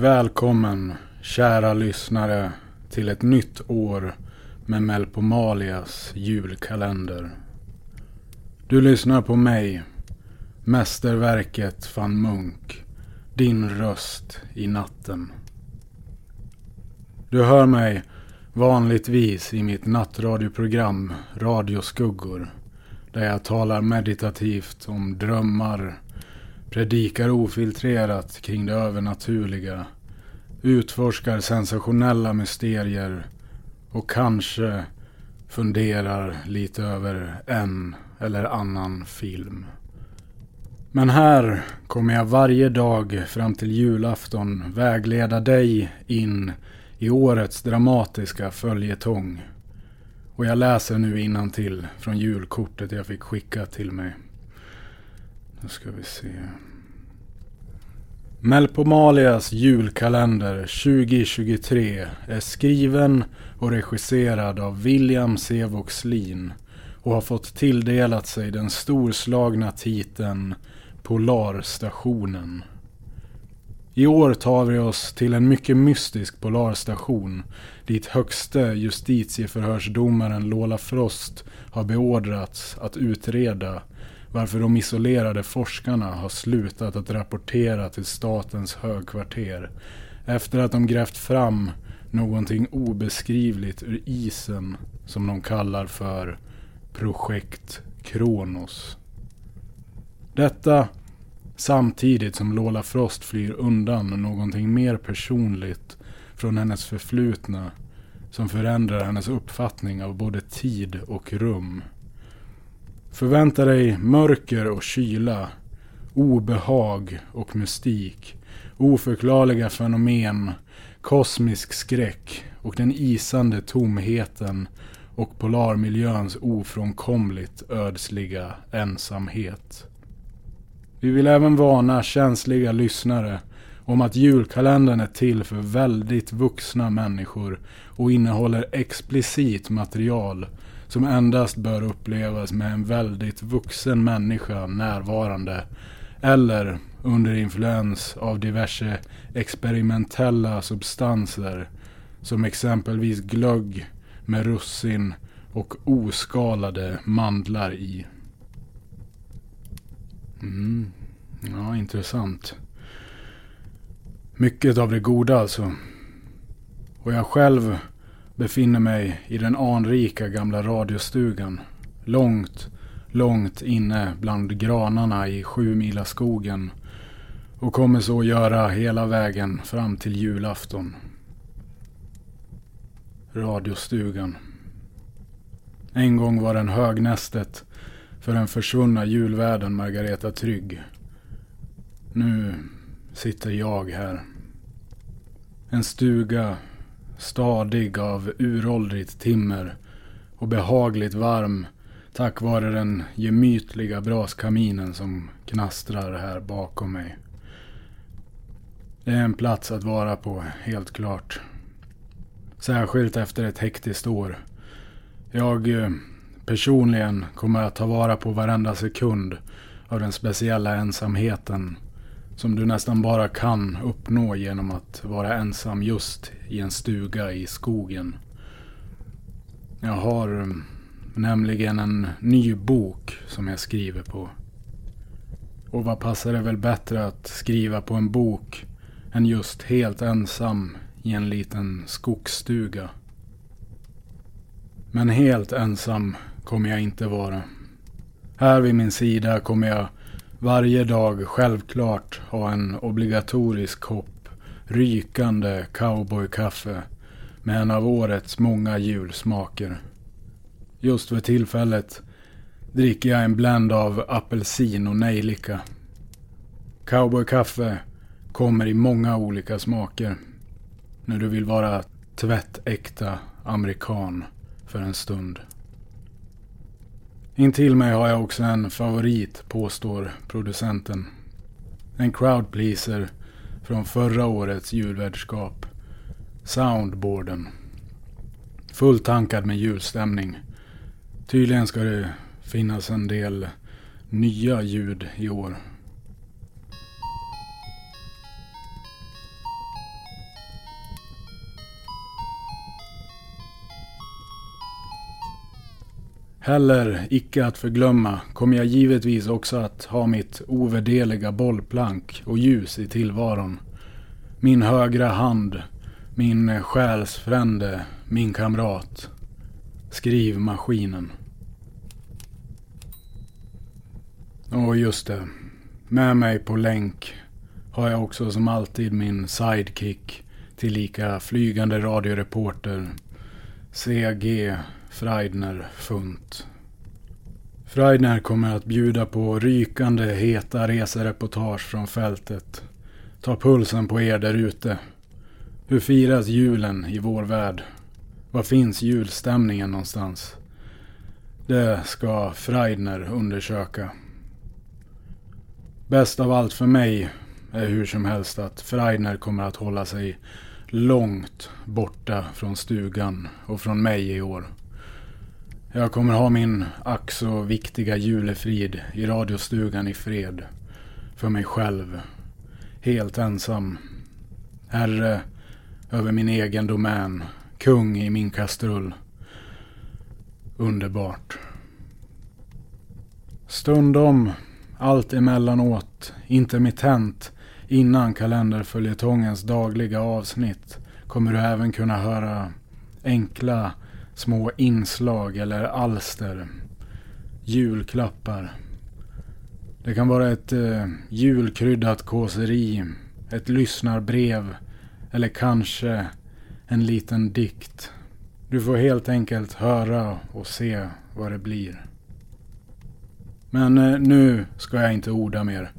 Välkommen, kära lyssnare, till ett nytt år med Melpomalias julkalender. Du lyssnar på mig, mästerverket van Munk, din röst i natten. Du hör mig vanligtvis i mitt nattradioprogram Radioskuggor, där jag talar meditativt om drömmar, predikar ofiltrerat kring det övernaturliga, utforskar sensationella mysterier och kanske funderar lite över en eller annan film. Men här kommer jag varje dag fram till julafton vägleda dig in i årets dramatiska följetong. Och jag läser nu till från julkortet jag fick skickat till mig. Nu ska vi se. Melpomalias julkalender 2023 är skriven och regisserad av William C. Voxlin och har fått tilldelat sig den storslagna titeln Polarstationen. I år tar vi oss till en mycket mystisk polarstation dit högste justitieförhörsdomaren Lola Frost har beordrats att utreda varför de isolerade forskarna har slutat att rapportera till statens högkvarter efter att de grävt fram någonting obeskrivligt ur isen som de kallar för Projekt Kronos. Detta samtidigt som Lola Frost flyr undan någonting mer personligt från hennes förflutna som förändrar hennes uppfattning av både tid och rum. Förvänta dig mörker och kyla, obehag och mystik, oförklarliga fenomen, kosmisk skräck och den isande tomheten och polarmiljöns ofrånkomligt ödsliga ensamhet. Vi vill även varna känsliga lyssnare om att julkalendern är till för väldigt vuxna människor och innehåller explicit material som endast bör upplevas med en väldigt vuxen människa närvarande eller under influens av diverse experimentella substanser som exempelvis glögg med russin och oskalade mandlar i. Mm. Ja, intressant. Mycket av det goda alltså. Och jag själv befinner mig i den anrika gamla radiostugan. Långt, långt inne bland granarna i sju skogen och kommer så göra hela vägen fram till julafton. Radiostugan. En gång var den högnästet för den försvunna julvärden Margareta Trygg. Nu sitter jag här. En stuga stadig av uråldrigt timmer och behagligt varm tack vare den gemytliga braskaminen som knastrar här bakom mig. Det är en plats att vara på, helt klart. Särskilt efter ett hektiskt år. Jag eh, personligen kommer att ta vara på varenda sekund av den speciella ensamheten som du nästan bara kan uppnå genom att vara ensam just i en stuga i skogen. Jag har mm, nämligen en ny bok som jag skriver på. Och vad passar det väl bättre att skriva på en bok än just helt ensam i en liten skogsstuga. Men helt ensam kommer jag inte vara. Här vid min sida kommer jag varje dag självklart ha en obligatorisk kopp rykande cowboykaffe med en av årets många julsmaker. Just för tillfället dricker jag en blend av apelsin och nejlika. Cowboykaffe kommer i många olika smaker. När du vill vara tvättäkta amerikan för en stund. Intill mig har jag också en favorit, påstår producenten. En crowdpleaser från förra årets julvärdskap. Soundboarden. Fulltankad med julstämning. Tydligen ska det finnas en del nya ljud i år. Heller icke att förglömma kommer jag givetvis också att ha mitt ovärderliga bollplank och ljus i tillvaron. Min högra hand, min själsfrände, min kamrat. Skrivmaskinen. Och just det. Med mig på länk har jag också som alltid min sidekick tillika flygande radioreporter CG Freidner Funt. Freidner kommer att bjuda på rykande heta resereportage från fältet. Ta pulsen på er där ute. Hur firas julen i vår värld? Var finns julstämningen någonstans? Det ska Freidner undersöka. Bäst av allt för mig är hur som helst att Freidner kommer att hålla sig långt borta från stugan och från mig i år. Jag kommer ha min ack så viktiga julefrid i radiostugan i fred. För mig själv. Helt ensam. Herre över min egen domän. Kung i min kastrull. Underbart. Stundom, allt emellanåt, intermittent, innan kalenderföljetongens dagliga avsnitt kommer du även kunna höra enkla små inslag eller alster. Julklappar. Det kan vara ett eh, julkryddat kåseri, ett lyssnarbrev eller kanske en liten dikt. Du får helt enkelt höra och se vad det blir. Men eh, nu ska jag inte orda mer.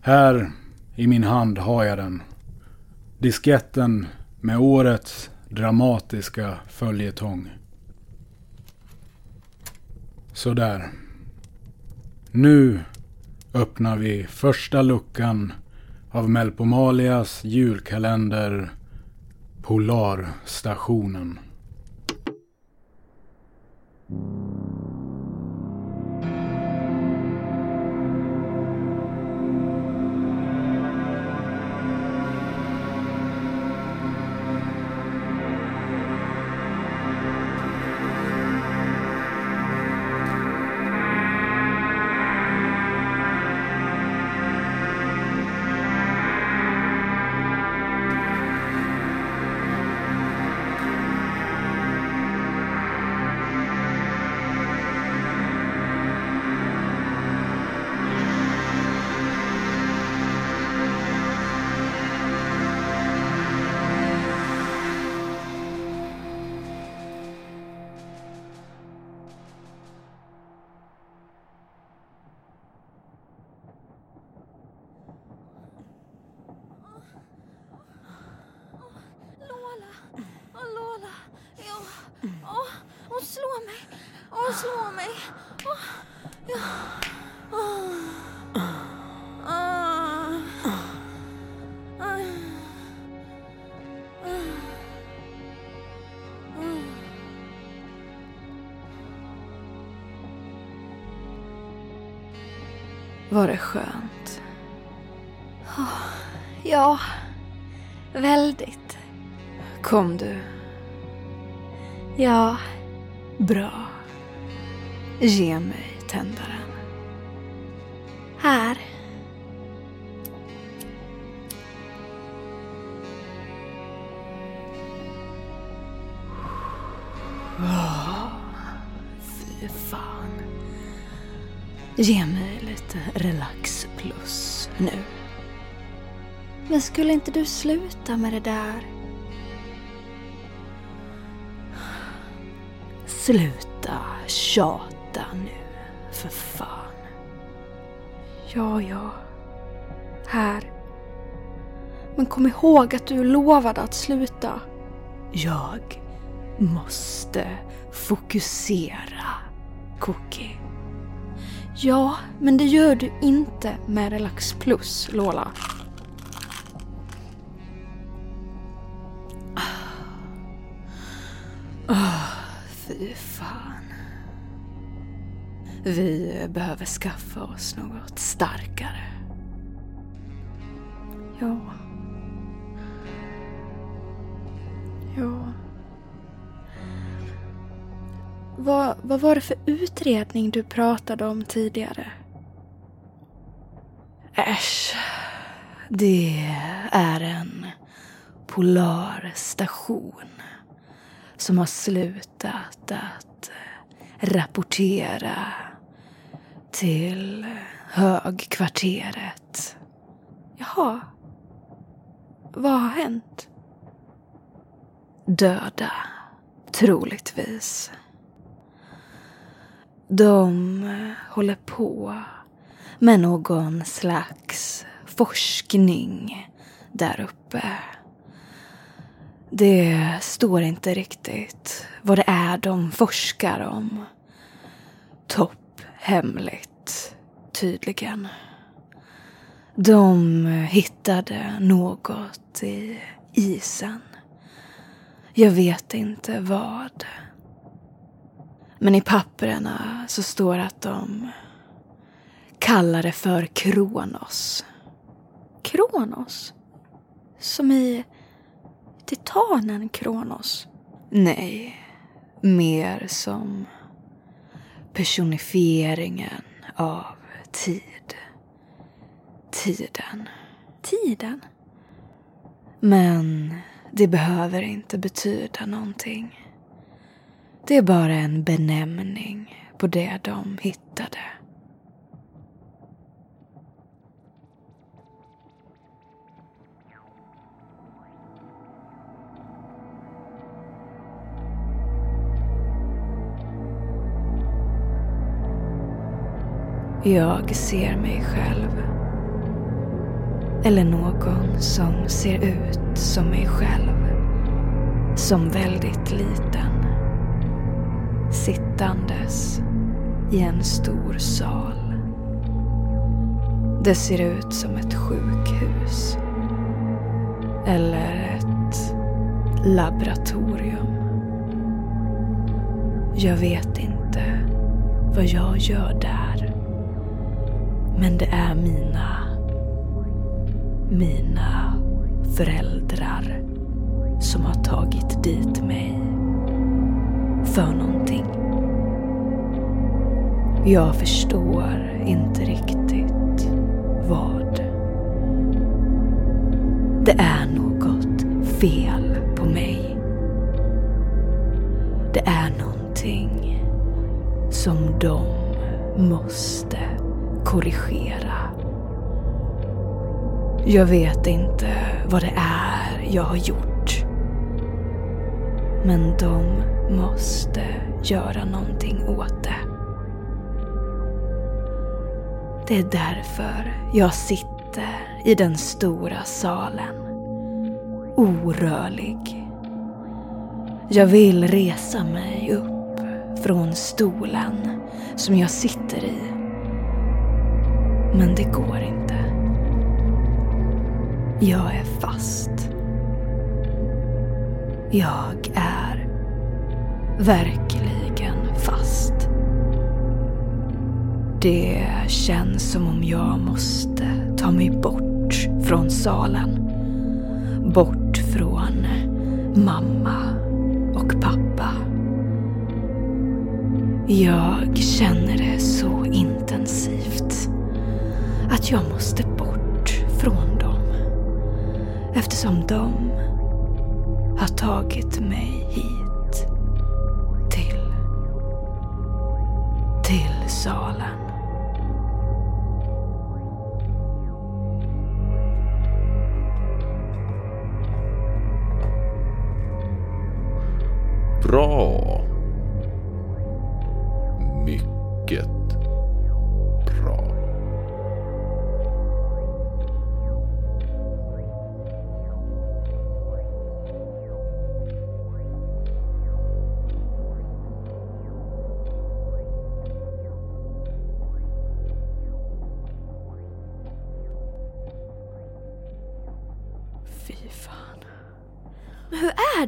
Här i min hand har jag den. Disketten med årets dramatiska följetong. Sådär. Nu öppnar vi första luckan av Melpomalias julkalender Polarstationen. Hon slår mig! Hon slår mig! Åh, ja. Åh. Var det skönt? Ja, väldigt. Kom du? Ja, Bra. Ge mig tändaren. här. Fy fan. Ge mig lite relax plus nu. Men skulle inte du sluta med det där? Sluta tjata nu, för fan. Ja, ja. Här. Men kom ihåg att du lovade att sluta. Jag måste fokusera, Cookie. Ja, men det gör du inte med Relax Plus, Lola. Fy fan. Vi behöver skaffa oss något starkare. Ja. Ja. Vad, vad var det för utredning du pratade om tidigare? Äsch. Det är en polarstation som har slutat att eh, rapportera till högkvarteret. Jaha. Vad har hänt? Döda, troligtvis. De eh, håller på med någon slags forskning där uppe. Det står inte riktigt vad det är de forskar om. Topphemligt, tydligen. De hittade något i isen. Jag vet inte vad. Men i papperna så står det att de kallar det för Kronos. Kronos? Som i titanen Kronos? Nej, mer som personifieringen av tid. Tiden. Tiden? Men det behöver inte betyda någonting. Det är bara en benämning på det de hittade. Jag ser mig själv. Eller någon som ser ut som mig själv. Som väldigt liten. Sittandes i en stor sal. Det ser ut som ett sjukhus. Eller ett laboratorium. Jag vet inte vad jag gör där. Men det är mina, mina föräldrar som har tagit dit mig för någonting. Jag förstår inte riktigt vad. Det är något fel på mig. Det är någonting som de måste korrigera. Jag vet inte vad det är jag har gjort. Men de måste göra någonting åt det. Det är därför jag sitter i den stora salen. Orörlig. Jag vill resa mig upp från stolen som jag sitter i. Men det går inte. Jag är fast. Jag är verkligen fast. Det känns som om jag måste ta mig bort från salen. Bort från mamma och pappa. Jag känner det att jag måste bort från dem. Eftersom de har tagit mig hit. Till... Till salen. Bra. Mycket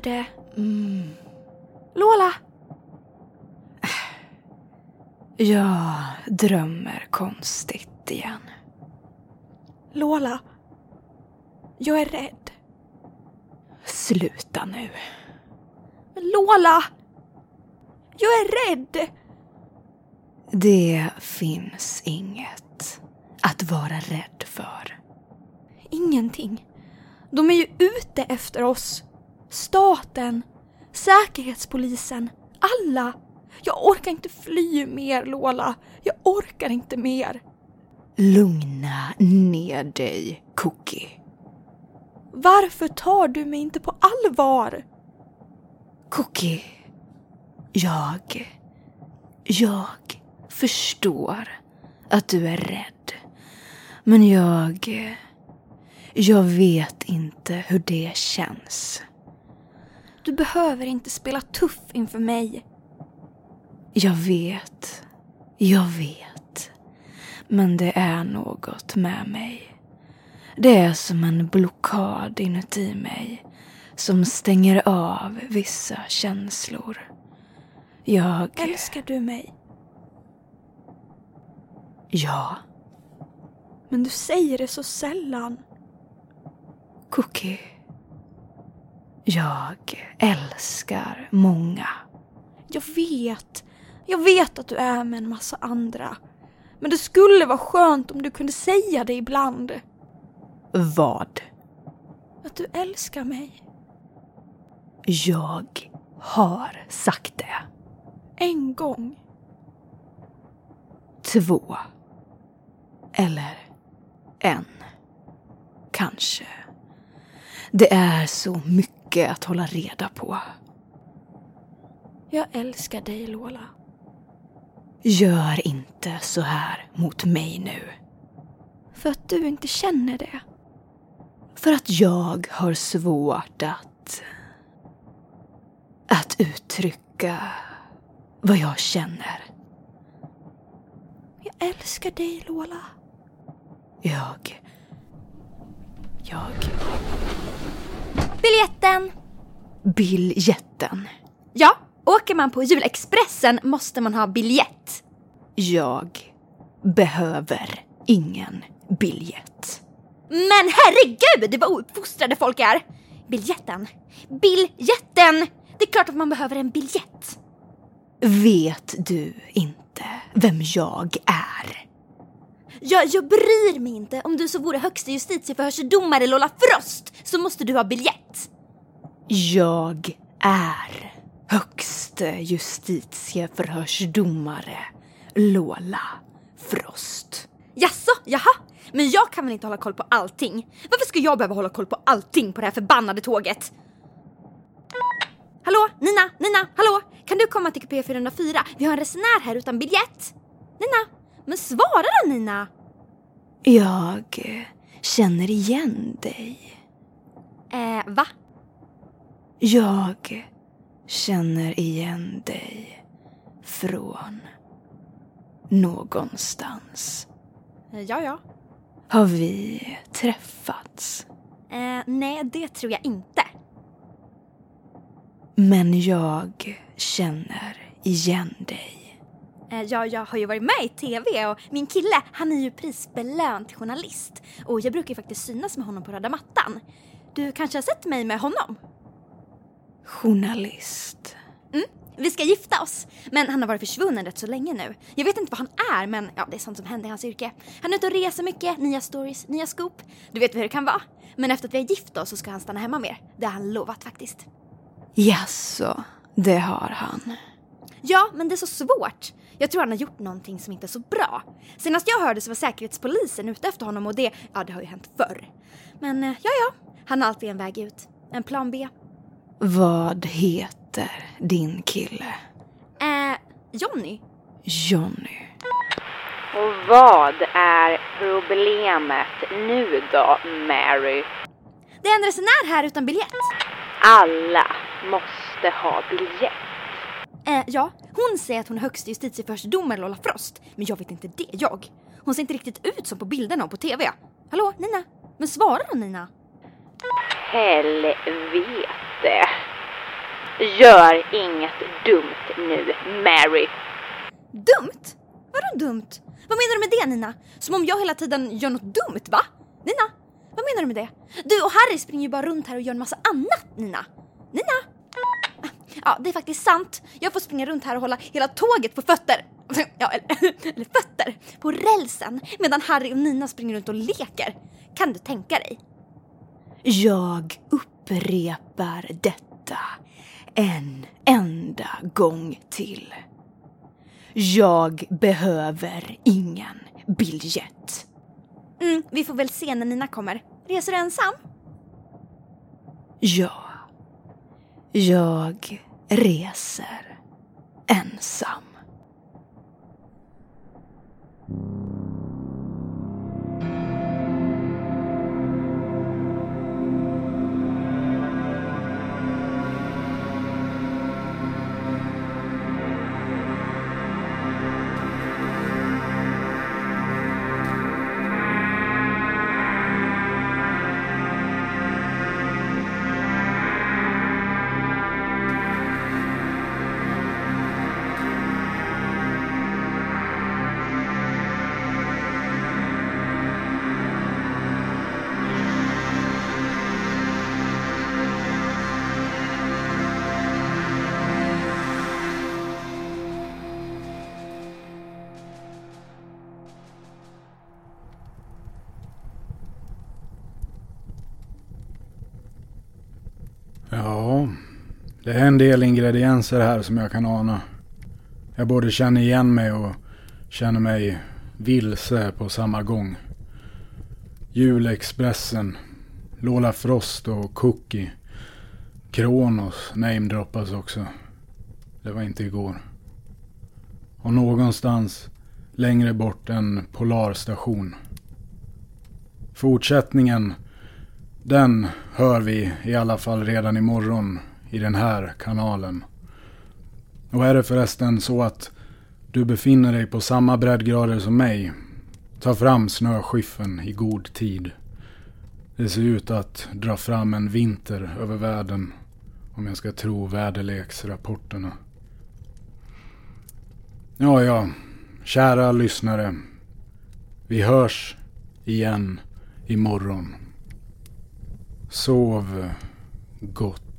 det? Mm. Lola? Jag drömmer konstigt igen. Lola? Jag är rädd. Sluta nu. Men Lola! Jag är rädd! Det finns inget att vara rädd för. Ingenting. De är ju ute efter oss. Staten, Säkerhetspolisen, alla. Jag orkar inte fly mer, Lola. Jag orkar inte mer. Lugna ner dig, Cookie. Varför tar du mig inte på allvar? Cookie. Jag... Jag förstår att du är rädd. Men jag... Jag vet inte hur det känns. Du behöver inte spela tuff inför mig. Jag vet. Jag vet. Men det är något med mig. Det är som en blockad inuti mig som stänger av vissa känslor. Jag... Älskar du mig? Ja, Men du säger det så sällan. Cookie. Jag älskar många. Jag vet. Jag vet att du är med en massa andra. Men det skulle vara skönt om du kunde säga det ibland. Vad? Att du älskar mig. Jag har sagt det. En gång. Två. Eller en. Kanske. Det är så mycket att hålla reda på. Jag älskar dig, Lola. Gör inte så här mot mig nu. För att du inte känner det. För att jag har svårt att... Att uttrycka vad jag känner. Jag älskar dig, Lola. Jag... Jag... Biljetten! Biljetten. Ja, åker man på julexpressen måste man ha biljett. Jag behöver ingen biljett. Men herregud vad ouppfostrade folk är! Biljetten, biljetten! Det är klart att man behöver en biljett. Vet du inte vem jag är? Jag, jag bryr mig inte om du så vore högsta justitieförhörsdomare Lola Frost så måste du ha biljett. Jag är högste justitieförhörsdomare Lola Frost. Jaså, jaha? Men jag kan väl inte hålla koll på allting? Varför ska jag behöva hålla koll på allting på det här förbannade tåget? Hallå, Nina, Nina, hallå! Kan du komma till kupé 404? Vi har en resenär här utan biljett. Nina, men svara då Nina! Jag känner igen dig. Eh, va? Jag känner igen dig från någonstans. Eh, ja, ja. Har vi träffats? Eh, nej, det tror jag inte. Men jag känner igen dig. Eh, ja, jag har ju varit med i TV och min kille, han är ju prisbelönt journalist. Och jag brukar ju faktiskt synas med honom på röda mattan. Du kanske har sett mig med honom? Journalist. Vi ska gifta oss, men han har varit försvunnen rätt så länge nu. Jag vet inte vad han är, men ja, det är sånt som händer i hans yrke. Han är ute och reser mycket, nya stories, nya scoop. Du vet hur det kan vara. Men efter att vi har gift oss så ska han stanna hemma mer. Det har han lovat faktiskt. Jaså, det har han. Ja, men det är så svårt. Jag tror han har gjort någonting som inte är så bra. Senast jag hörde så var säkerhetspolisen ute efter honom och det, ja det har ju hänt förr. Men eh, ja, ja, han har alltid en väg ut. En plan B. Vad heter din kille? Eh, Jonny? Johnny. Och vad är problemet nu då, Mary? Det är en resenär här utan biljett. Alla måste ha biljett. Eh, ja, hon säger att hon är högsta justitieförhörsdomare Lola Frost. Men jag vet inte det, jag. Hon ser inte riktigt ut som på bilderna och på TV. Hallå, Nina? Men svara då, Nina. Helvete. Gör inget dumt nu, Mary. Dumt? Vadå dumt? Vad menar du med det, Nina? Som om jag hela tiden gör något dumt, va? Nina, vad menar du med det? Du och Harry springer ju bara runt här och gör en massa annat, Nina. Nina? Ja, det är faktiskt sant. Jag får springa runt här och hålla hela tåget på fötter. Ja, eller, eller fötter. På rälsen. Medan Harry och Nina springer runt och leker. Kan du tänka dig? Jag upprepar detta en enda gång till. Jag behöver ingen biljett. Mm, vi får väl se när Nina kommer. Reser du ensam? Ja, jag reser ensam. Det är en del ingredienser här som jag kan ana. Jag både känner igen mig och känner mig vilse på samma gång. Julexpressen, Lola Frost och Cookie. Kronos namedroppas också. Det var inte igår. Och någonstans längre bort en polarstation. Fortsättningen, den hör vi i alla fall redan imorgon i den här kanalen. Och är det förresten så att du befinner dig på samma breddgrader som mig, ta fram snöskiffen i god tid. Det ser ut att dra fram en vinter över världen, om jag ska tro väderleksrapporterna. Ja, ja, kära lyssnare. Vi hörs igen imorgon. Sov gott.